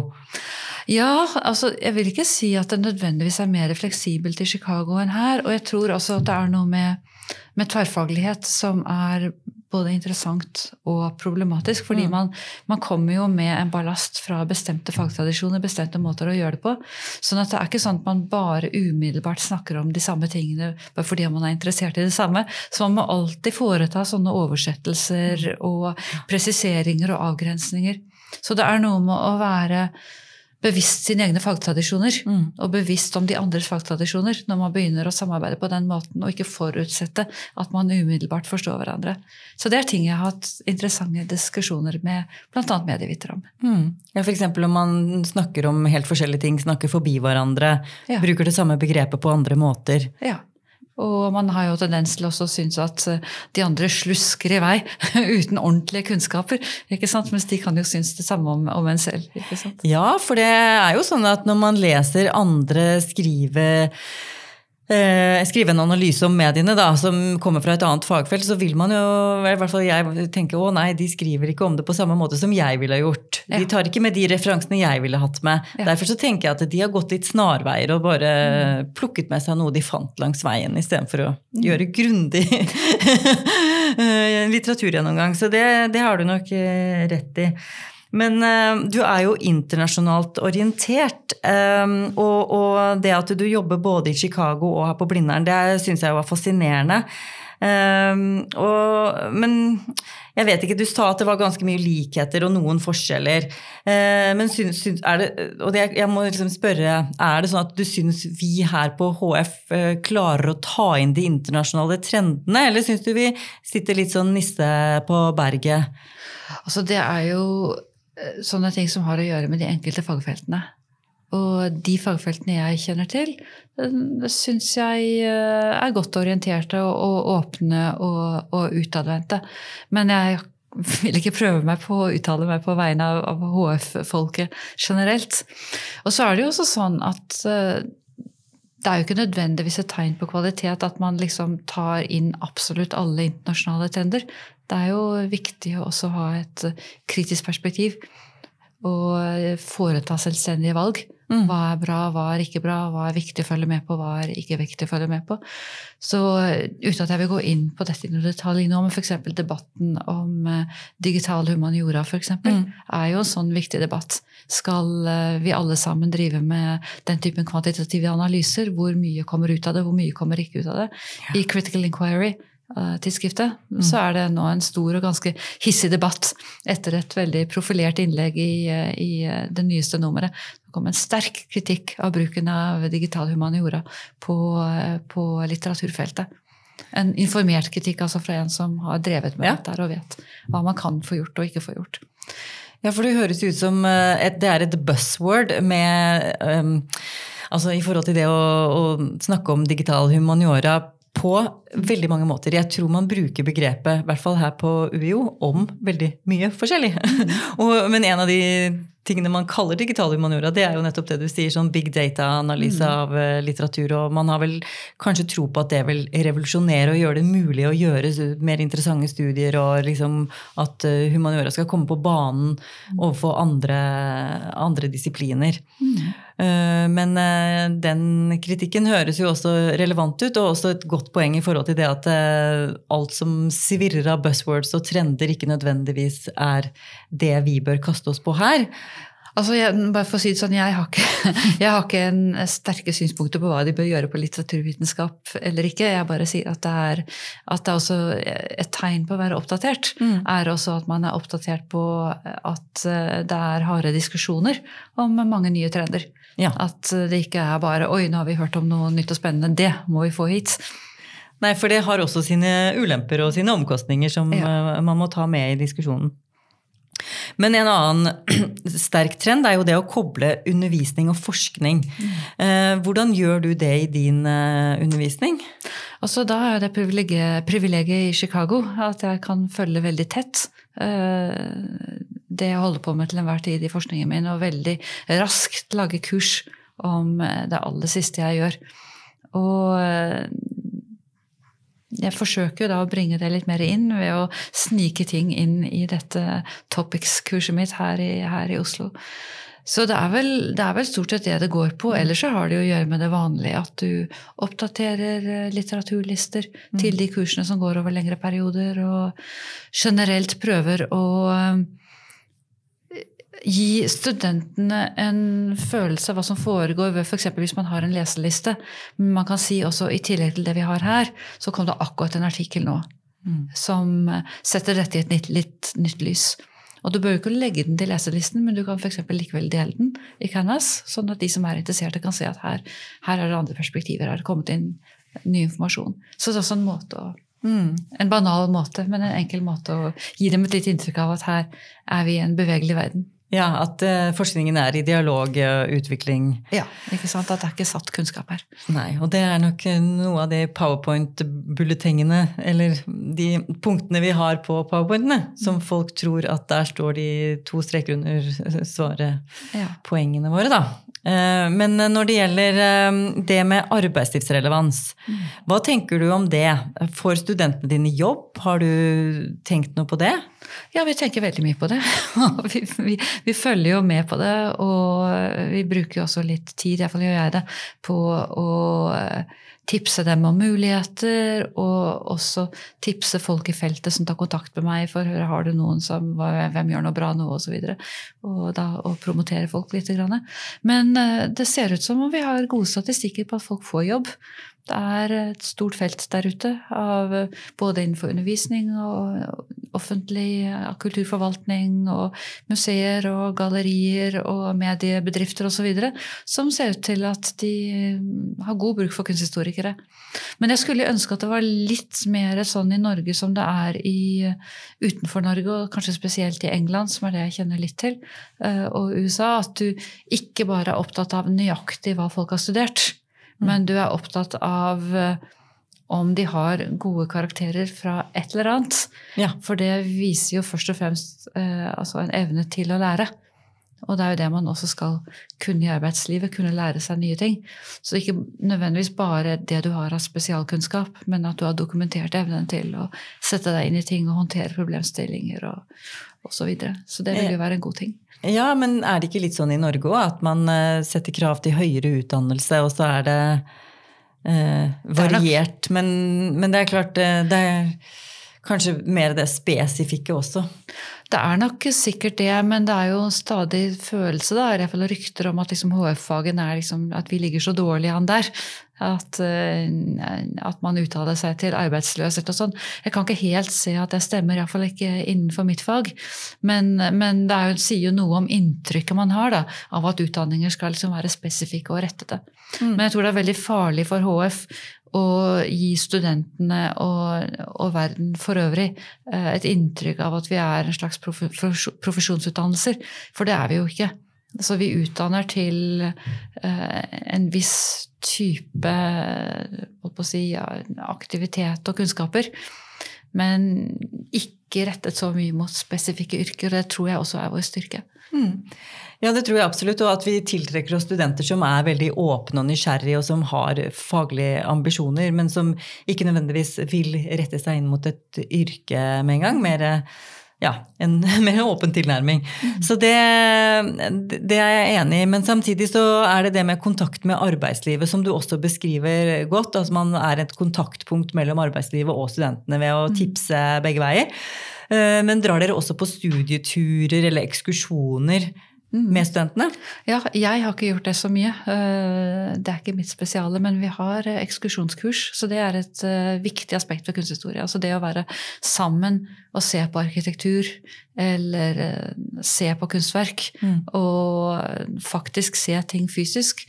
Ja, altså jeg vil ikke si at det nødvendigvis er mer fleksibelt i Chicago enn her. Og jeg tror også at det er noe med, med tverrfaglighet som er både interessant og problematisk. Fordi mm. man, man, kommer jo med en ballast fra bestemte fagtradisjoner, bestemte måter å gjøre det på. sånn at det er ikke sånn at man bare umiddelbart snakker om de samme tingene bare fordi man er interessert i det samme. Så man må alltid foreta sånne oversettelser mm. og presiseringer og avgrensninger. Så det er noe med å være bevisst sine egne fagtradisjoner mm. og bevisst om de andres fagtradisjoner når man begynner å samarbeide på den måten, og ikke forutsette at man umiddelbart forstår hverandre. Så det er ting jeg har hatt interessante diskusjoner med bl.a. medievitere om. Mm. Ja, F.eks. om man snakker om helt forskjellige ting, snakker forbi hverandre, ja. bruker det samme begrepet på andre måter. Ja. Og man har jo tendens til også å synes at eh, de andre slusker i vei uten ordentlige kunnskaper. ikke sant? Mens de kan jo synes det samme om, om en selv. ikke sant? Ja, for det er jo sånn at når man leser andre skrive eh, skrive en analyse om mediene da, som kommer fra et annet fagfelt, så vil man jo i hvert fall jeg tenke å nei, de skriver ikke om det på samme måte som jeg ville gjort. Ja. De tar ikke med de referansene jeg ville hatt med. Ja. Derfor så tenker jeg at de har gått litt snarveier og bare mm. plukket med seg noe de fant langs veien, istedenfor å mm. gjøre grundig litteraturgjennomgang. Så det, det har du nok eh, rett i. Men uh, du er jo internasjonalt orientert. Um, og, og, det at du jobber både i Chicago og her på Blindern, det syns jeg var fascinerende. Um, og, men jeg vet ikke, du sa at det var ganske mye likheter og noen forskjeller. Uh, men syns, syns, er det, og det, jeg må liksom spørre, er det sånn at du syns vi her på HF uh, klarer å ta inn de internasjonale trendene, eller syns du vi sitter litt sånn nisse på berget? Altså, det er jo sånne ting som har å gjøre med de enkelte fagfeltene. Og de fagfeltene jeg kjenner til, eh, syns jeg eh, er godt orienterte og, åpne og, og, utadvendte. Men jeg vil ikke prøve meg på å uttale meg på vegne av, av HF-folket generelt. Og så er det jo også sånn at det er jo ikke nødvendigvis et tegn på kvalitet at man liksom tar inn absolutt alle internasjonale trender. Det er jo viktig å også ha et kritisk perspektiv og foreta selvstendige valg. Mm. Hva er bra, hva er ikke bra, hva er viktig å følge med på, hva er ikke viktig å følge med på. Så uten at jeg vil gå inn på dette i noen detalj nå, men f.eks. debatten om digital humaniora eksempel, mm. er jo en sånn viktig debatt. Skal vi alle sammen drive med den typen kvantitative analyser? Hvor mye kommer ut av det, hvor mye kommer ikke ut av det? Ja. I Critical Inquiry Eh, tidsskriftet, mm. så er det nå en stor og ganske hissig debatt etter et veldig profilert innlegg i, eh, i eh, det nyeste nummeret. Det kom en sterk kritikk av bruken av digital humaniora på, på litteraturfeltet. En informert kritikk altså fra en som har drevet med ja. dette og vet hva man kan få gjort og ikke få gjort. Ja, for det høres ut som et, det er et buzzword med um, Altså i forhold til det å, å snakke om digital humaniora på veldig mange måter. Jeg tror man bruker begrepet, i hvert fall her på UiO, om veldig mye forskjellig. Mm. og, men en av de tingene man kaller digital humaniora, det er jo nettopp det du sier, sånn big data-analyse mm. av uh, litteratur. Og man har vel kanskje tro på at det vil revolusjonere og gjøre det mulig å gjøre mer interessante studier, og liksom at uh, humaniora skal komme på banen mm. overfor andre, andre disipliner. Mm. Uh, men den kritikken høres jo også relevant ut, og også et godt poeng i forhold til det at alt som svirrer av buzzwords og trender, ikke nødvendigvis er det vi bør kaste oss på her. Altså, jeg, bare for å si det sånn, jeg har, ikke, jeg har ikke en sterke synspunkter på hva de bør gjøre på litteraturvitenskap eller ikke. Jeg bare sier at det er, at det er også et tegn på å være oppdatert. Mm. er også at man er oppdatert på at eh, det er harde diskusjoner om mange nye trender. Ja. At det ikke er bare 'oi, nå har vi hørt om noe nytt og spennende', det må vi få hit. Nei, for det har også sine ulemper og sine omkostninger som ja. Eh, man må ta med i diskusjonen. Men en annen sterk trend er jo det å koble undervisning og forskning. Mm. Hvordan gjør du det i din eh, undervisning? Altså, da er det privilegiet i Chicago at jeg kan følge veldig tett eh, det jeg holder på med til enhver tid i forskningen min, og veldig raskt lage kurs om det aller siste jeg gjør. Og jeg forsøker da å bringe det litt mer inn ved å snike ting inn i dette Topics-kurset mitt her i, her i, Oslo. Så det er, vel, det er, vel, stort sett det det går på. Ellers så har det å gjøre med det vanlige. At du oppdaterer eh, litteraturlister mm. til de kursene som går over lengre perioder, og generelt prøver å gi studentene en følelse av hva som foregår ved f.eks. Hvis man har en leseliste. Men man kan si også i tillegg til det vi har her, så kom det akkurat en artikkel nå mm. som setter dette i et nytt, litt nytt lys. Og du bør jo ikke legge den til leselisten, men du kan f.eks. likevel dele den i Canvas, sånn at de som er interesserte, kan se at her, her er det andre perspektiver. Her er det kommet inn ny informasjon. Så det er også en måte å mm, En banal måte, men en enkel måte å gi dem et litt inntrykk av at her er vi i en bevegelig verden. Ja, at uh, forskningen er i dialog og utvikling. Ja, ikke sant? At det er ikke satt kunnskap her. Nei, og det er nok eh, noe av de powerpoint-bulletengene, eller de punktene vi har på powerpointene, som folk tror at der står de to streker under svaret, ja. poengene våre, da. Uh, men når det gjelder uh, det med arbeidslivsrelevans, mm. hva tenker du om det? Får studentene dine jobb? Har du tenkt noe på det? Ja, vi tenker veldig mye på det. vi, vi, vi, følger jo med på det, og vi bruker jo også litt tid, iallfall gjør jeg det, på å eh, tipse dem om muligheter, og også tipse folk i feltet som tar kontakt med meg for har du noen som hvem gjør noe bra nå. Og, så og, da, og promotere folk litt. Men eh, det ser ut som om vi har gode statistikker på at folk får jobb. Det er et stort felt der ute, av både innenfor undervisning og offentlig kulturforvaltning og museer og gallerier og mediebedrifter osv. som ser ut til at de har god bruk for kunsthistorikere. Men jeg skulle ønske at det var litt mer sånn i Norge som det er i, utenfor Norge, og kanskje spesielt i England, som er det jeg kjenner litt til, eh, og USA. At du ikke bare er opptatt av nøyaktig hva folk har studert Mm. Men du er opptatt av eh, om de har gode karakterer fra et eller annet. Ja. For det viser jo først og fremst eh, altså en evne til å lære. Og det er jo det man også skal kunne i arbeidslivet. Kunne lære seg nye ting. Så ikke nødvendigvis bare det du har av spesialkunnskap, men at du har dokumentert evnen til å sette deg inn i ting og håndtere problemstillinger og osv. Så, videre. så det vil jo være en god ting. Ja, men er det ikke litt sånn i Norge òg, at man uh, setter krav til høyere utdannelse, og så er det eh, variert? Det er men, men, det er klart, uh, det er kanskje mer det spesifikke også? Det er nok sikkert det, men det er jo stadig følelse, da, i hvert fall rykter om at liksom HF-fagen er liksom, at vi ligger så dårlig an der. At, eh, at man uttaler seg til arbeidsløshet og sånn. Jeg kan ikke helt se at det stemmer, iallfall ikke innenfor mitt fag. Men, men det jo, sier jo noe om inntrykket man har da, av at utdanninger skal liksom være spesifikke og rettede. Mm. Men jeg tror det er veldig farlig for HF å gi studentene og, og, verden for øvrig eh, et inntrykk av at vi er en slags profesjonsutdannelser. For det er vi jo ikke. Så vi utdanner til eh, en viss type si, aktivitet og kunnskaper. Men ikke rettet så mye mot spesifikke yrker. og Det tror jeg også er vår styrke. Mm. Ja, det tror jeg absolutt. Og at vi tiltrekker oss studenter som er veldig åpne og nysgjerrige, og som har faglige ambisjoner, men som ikke nødvendigvis vil rette seg inn mot et yrke med en gang. Mer ja, en mer åpen tilnærming. Mm. Så det, det, er jeg enig i. Men samtidig så er det det med kontakt med arbeidslivet som du også beskriver godt. Altså man er et kontaktpunkt mellom arbeidslivet og studentene ved å mm. tipse begge veier. Eh, men drar dere også på studieturer eller ekskursjoner med studentene? Ja, jeg har ikke gjort det så mye. Eh, det er ikke mitt spesiale, men vi har eh, ekskursjonskurs. Så det er et eh, viktig aspekt ved kunsthistorie. Altså det å være sammen og se på arkitektur eller se på kunstverk. Mm. Og faktisk se ting fysisk.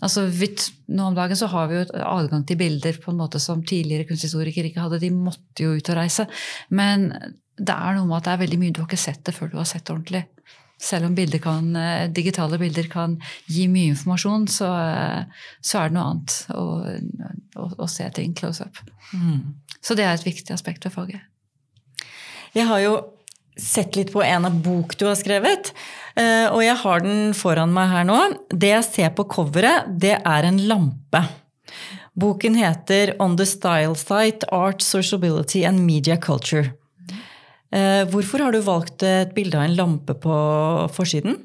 Altså, nå om dagen så har vi jo adgang til bilder på en måte som tidligere kunsthistorikere ikke hadde. De måtte jo ut og reise. Men det er noe med at det er veldig mye du har ikke sett det før du har sett det ordentlig. Selv om bilder kan, eh, digitale bilder kan gi mye informasjon, så, eh, så er det noe annet å, å, å se ting close up. Mm. Så det er et viktig aspekt ved faget. Jeg har jo sett litt på en av bok du har skrevet, eh, og jeg har den foran meg her nå. Det jeg ser på coveret, det er en lampe. Boken heter On the Style Site Art, Sociability and Media Culture. Eh, hvorfor har du valgt et bilde av en lampe på forsiden?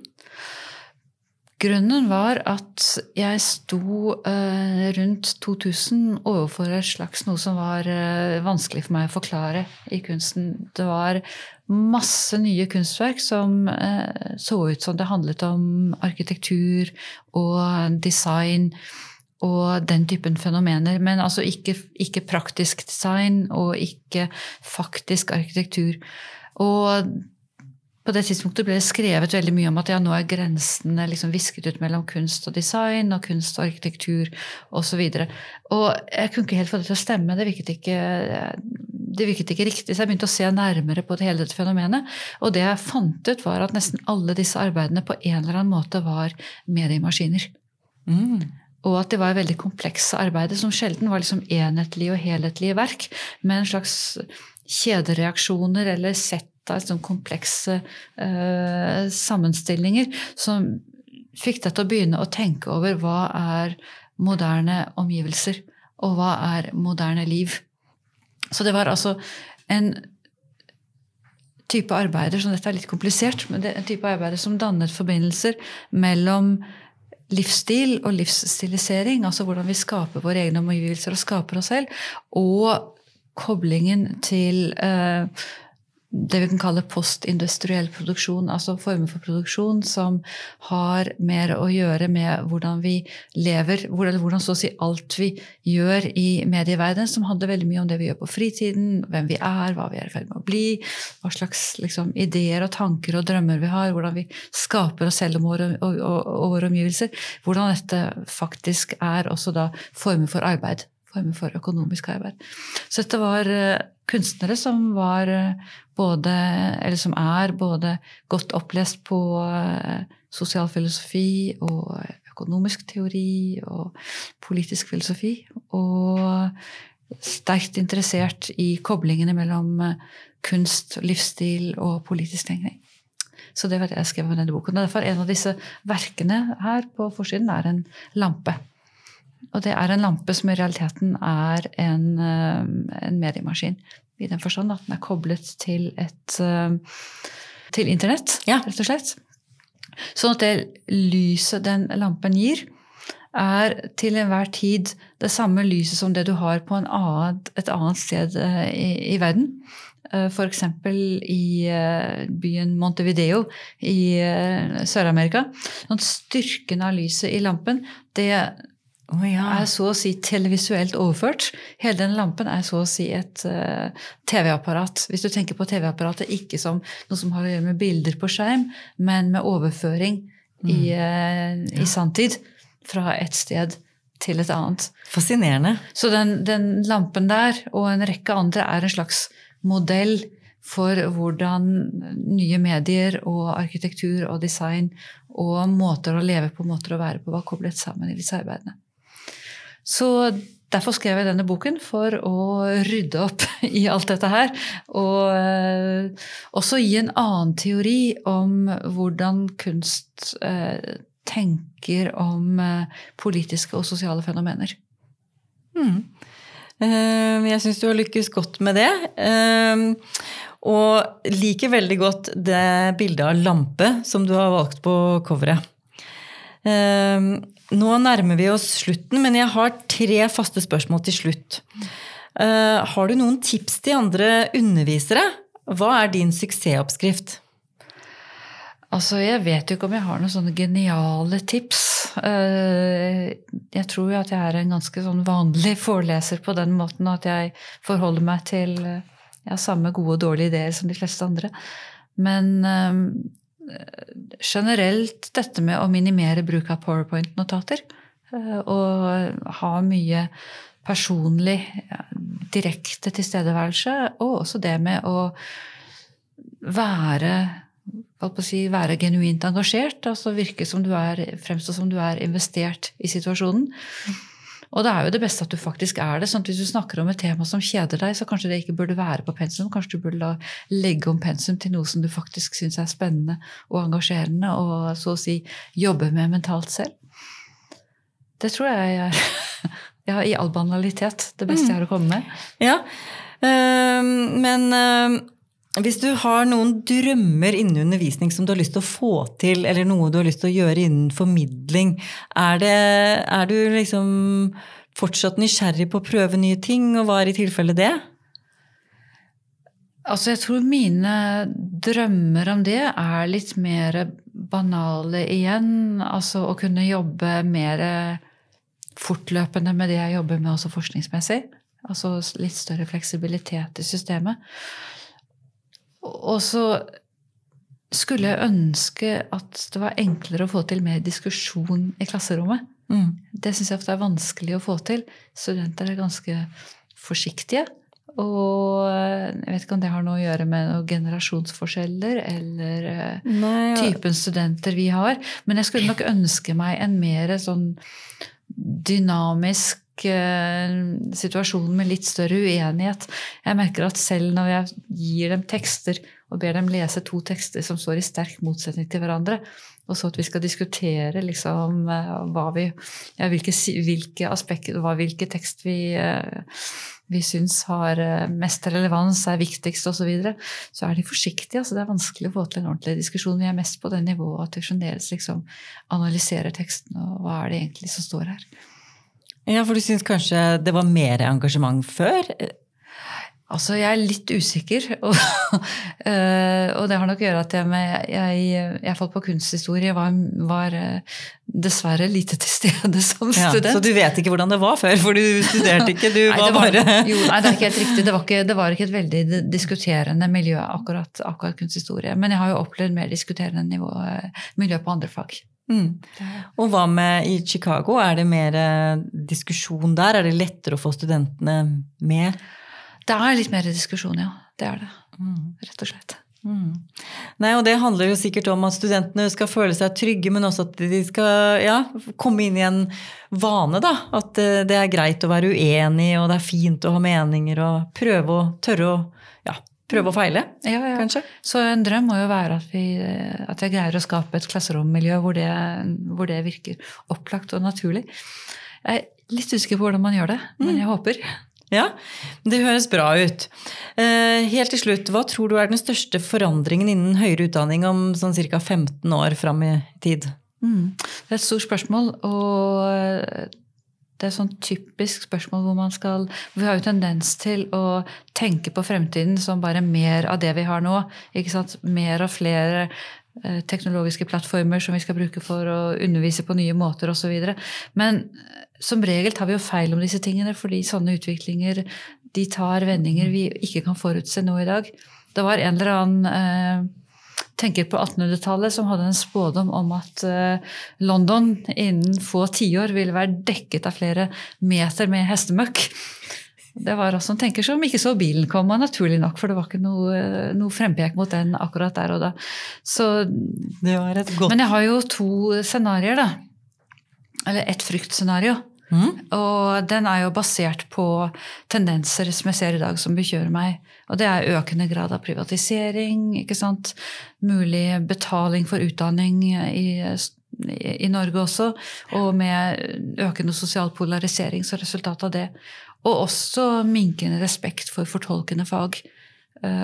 Grunnen var at jeg sto eh, rundt 2000 overfor et slags noe som var eh, vanskelig for meg å forklare i kunsten. Det var masse nye kunstverk som så ut som det handlet om arkitektur og design og den typen fenomener. Men altså ikke, ikke, praktisk design og ikke faktisk arkitektur. Og på det tidspunktet ble det skrevet veldig mye om at ja, nå er grensene liksom visket ut mellom kunst og design og kunst og arkitektur osv. Og, så og jeg kunne ikke helt få det til å stemme. Det virket ikke, det virket ikke riktig. Så jeg begynte å se nærmere på det hele dette fenomenet. Og det jeg fant ut, var at nesten alle disse arbeidene på en eller annen måte var mediemaskiner. Mm. Og at det var veldig komplekse arbeider som sjelden var liksom enhetlige og helhetlige verk, med en slags kjedereaksjoner eller sett av liksom komplekse eh, sammenstillinger som fikk deg til å begynne å tenke over hva er moderne omgivelser, og hva er moderne liv. Så det var altså en type arbeider som Dette er litt komplisert, men det er en type arbeider som dannet forbindelser mellom livsstil og livsstilisering, altså hvordan vi skaper våre egne omgivelser og skaper oss selv, og koblingen til eh, det vi kan kalle postindustriell produksjon, altså former for produksjon som har mer å gjøre med hvordan vi lever, hvordan, hvordan så å si alt vi gjør i medieverdenen, som handler veldig mye om det vi gjør på fritiden, hvem vi er, hva vi er i ferd med å bli, hva slags liksom, ideer og tanker og drømmer vi har, hvordan vi skaper oss selv og våre, og, og, og våre omgivelser. Hvordan dette faktisk er også da former for arbeid former for økonomisk arbeid. Så dette var eh, kunstnere som var eh, både, eller som er både godt opplest på sosial filosofi og økonomisk teori og politisk filosofi. Og sterkt interessert i koblingene mellom kunst, livsstil og politisk tenkning. Så det var det jeg skrev om denne boken. Derfor en av disse verkene her på forsiden er en lampe. Og det er en lampe som i realiteten er en, eh, en mediemaskin. I den forstand at den er koblet til, et, eh, til internett, ja. rett og slett. Sånn at det lyset den lampen gir, er til enhver tid det samme lyset som det du har på annen, et annet sted eh, i, i verden. F.eks. i byen Montevideo i Sør-Amerika. Sånn styrken av lyset i lampen det Oh, ja. er så å si televisuelt overført. Hele den lampen er så å si et uh, TV-apparat. Hvis du tenker på TV-apparatet ikke som noe som har å gjøre med bilder på skjerm, men med overføring mm. i, uh, ja. i sanntid fra et sted til et annet. Fascinerende. Så den, den, lampen der og en rekke andre er en slags modell for hvordan nye medier og arkitektur og design og måter å leve på, måter å være på, var koblet sammen i disse arbeidene. Så derfor skrev jeg denne boken, for å rydde opp i alt dette her. Og eh, også gi en annen teori om hvordan kunst eh, tenker om eh, politiske og sosiale fenomener. Mm. Jeg syns du har lykkes godt med det. Og liker veldig godt det bildet av lampe som du har valgt på coveret. Nå nærmer vi oss slutten, men jeg har tre faste spørsmål til slutt. Uh, har du noen tips til andre undervisere? Hva er din suksessoppskrift? Altså, Jeg vet jo ikke om jeg har noen sånne geniale tips. Eh, jeg tror jo at jeg er en ganske sånn vanlig foreleser på den måten at jeg forholder meg til eh, ja, samme gode og dårlige ideer som de fleste andre. Men generelt dette med å minimere bruk av powerpoint-notater og ha mye personlig, direkte tilstedeværelse, og også det med å være si, være genuint engasjert. altså Virke som du er, fremstå som du er investert i situasjonen. Og det er jo det beste at du faktisk er det. sånn at Hvis du snakker om et tema som kjeder deg, så kanskje det ikke burde være på pensum. Kanskje du burde legge om pensum til noe som du faktisk syns er spennende og engasjerende, og så å si jobbe med mentalt selv. Det tror jeg er ja, i all banalitet det beste jeg har å komme med. Ja, øh, men øh hvis du har noen drømmer innen undervisning som du har lyst til å få til, eller noe du har lyst til å gjøre innen formidling, er, det, er du liksom fortsatt nysgjerrig på å prøve nye ting, og hva er i tilfelle det? Altså, jeg tror mine drømmer om det er litt mer banale igjen. Altså å kunne jobbe mer fortløpende med det jeg jobber med også forskningsmessig. Altså litt større fleksibilitet i systemet. Og så skulle jeg ønske at det var enklere å få til mer diskusjon i klasserommet. Mm. Det syns jeg ofte er vanskelig å få til. Studenter er ganske forsiktige. Og jeg vet ikke om det har noe å gjøre med noen generasjonsforskjeller eller eh, Nei, ja. typen studenter vi har. Men jeg skulle nok ønske meg en mer sånn dynamisk Eh, situasjonen med litt større uenighet. Jeg merker at selv når jeg gir dem tekster og ber dem lese to tekster som står i sterk motsetning til hverandre, og så at vi skal diskutere liksom, hva vi, ja, hvilke, hvilke, aspekter, hva, hvilke tekst vi, eh, vi syns har mest relevans, er viktigst osv., så, videre, så er de forsiktige. altså Det er vanskelig å få til en ordentlig diskusjon. Vi er mest på det nivået at vi fremdeles liksom analyserer teksten, og hva er det egentlig som står her. Ja, For du syns kanskje det var mer engasjement før? Altså, jeg er litt usikker. Og, eh, og det har nok å gjøre at jeg, med, jeg, jeg falt på kunsthistorie, var, var, eh, dessverre lite til stede som ja, student. Så du vet ikke hvordan det var før, for du studerte ikke? Du nei, var, var bare jo, Nei, det er ikke helt riktig. Det var ikke, det var ikke et veldig diskuterende miljø, akkurat, akkurat kunsthistorie. Men jeg har jo opplevd mer diskuterende nivå, eh, miljø på andre fag. Mm. Og hva med i Chicago? Er det mer diskusjon der? Er det lettere å få studentene med? Det er litt mer diskusjon, ja. Det er det. Mm. Rett og slett. Mm. Nei, og Det handler jo sikkert om at studentene skal føle seg trygge, men også at de skal ja, komme inn i en vane. da, At eh, det er greit å være uenig, og det er fint å ha meninger, og prøve å tørre å ja, prøve og feile, ja, ja. kanskje. Så en drøm må jo være at vi, at jeg greier å skape et klasserommiljø hvor det, hvor det, virker opplagt og naturlig. Jeg er litt usikker på hvordan man gjør det, men mm. jeg håper. Ja, det høres bra ut. Eh, helt til slutt, hva tror du er den største forandringen innen høyere utdanning om sånn ca. 15 år fram i tid? Mm. Det er et stort spørsmål. og det er sånn typisk spørsmål hvor man skal Vi har jo tendens til å tenke på fremtiden som bare mer av det vi har nå. ikke sant? Mer og flere eh, teknologiske plattformer som vi skal bruke for å undervise på nye måter osv. Men eh, som regel tar vi jo feil om disse tingene, fordi sånne utviklinger de tar vendinger vi ikke kan forutse nå i dag. Det var en eller annen eh, tenker på 1800-tallet, som hadde en spådom om at eh, London innen få tiår ville være dekket av flere meter med hestemøkk. Det var også en tenker som ikke så bilen komme, naturlig nok, for det var ikke noe, noe frempek mot den akkurat der og da. Så, men jeg har jo to scenarioer, da. Eller ett fryktscenario. Mm. Og den er jo basert på tendenser som jeg ser i dag som bekymrer meg. Og det er økende grad av privatisering, ikke sant. Mulig betaling for utdanning i, i Norge også. Og med økende sosial polarisering som resultat av det. Og også minkende respekt for fortolkende fag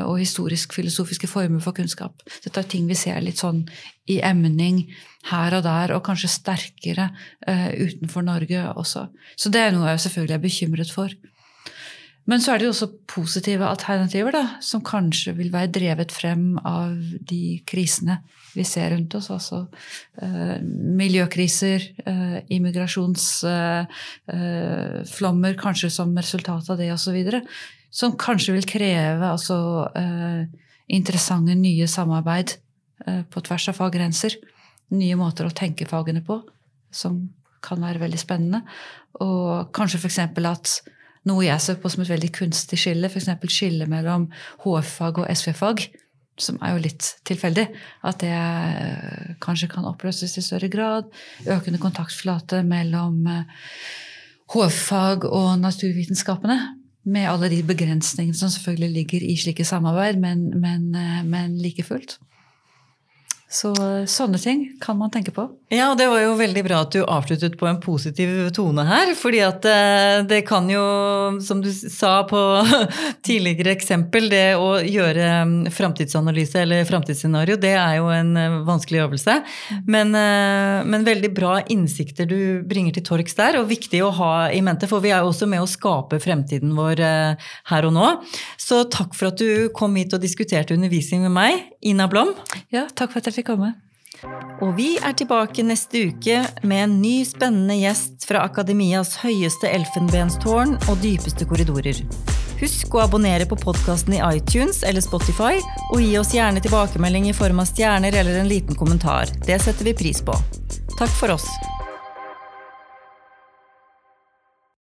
og historisk-filosofiske former for kunnskap. Dette er ting vi ser litt sånn i emning her og der, og kanskje sterkere uh, utenfor Norge også. Så det er noe jeg selvfølgelig er bekymret for. Men så er det jo også positive alternativer, da, som kanskje vil være drevet frem av de krisene vi ser rundt oss. Altså eh, miljøkriser, eh, immigrasjonsflommer, eh, kanskje som resultat av det osv. Som kanskje vil kreve altså, eh, interessante nye samarbeid eh, på tvers av faggrenser. Nye måter å tenke fagene på som kan være veldig spennende. Og kanskje f.eks. at noe jeg ser på som et veldig kunstig skille, f.eks. skille mellom HF-fag og SV-fag, som er jo litt tilfeldig, at det eh, kanskje kan oppløses i større grad. Økende kontaktflate mellom HF-fag eh, og naturvitenskapene. Med alle de begrensningene som selvfølgelig ligger i slike samarbeid, men, men, eh, men like fullt. Så sånne ting kan man tenke på. Ja, og det var jo veldig bra at du avsluttet på en positiv tone her. fordi at eh, det kan jo, som du sa på tidligere eksempel, det å gjøre mm, framtidsanalyse eller framtidsscenario, det er jo en eh, vanskelig øvelse. Men, eh, men, veldig bra innsikter du bringer til torgs der, og viktig å ha i mente. For vi er jo også med å skape fremtiden vår her og nå. Så takk for at du kom hit og diskuterte undervisning med meg, Ina Blom. Ja, takk for at jeg fikk fikk komme. Og vi er tilbake neste uke med en ny spennende gjest fra akademias høyeste elfenbenstårn og dypeste korridorer. Husk å abonnere på podkasten i iTunes eller Spotify, og gi oss gjerne tilbakemelding i form av stjerner eller en liten kommentar. Det setter vi pris på. Takk for oss.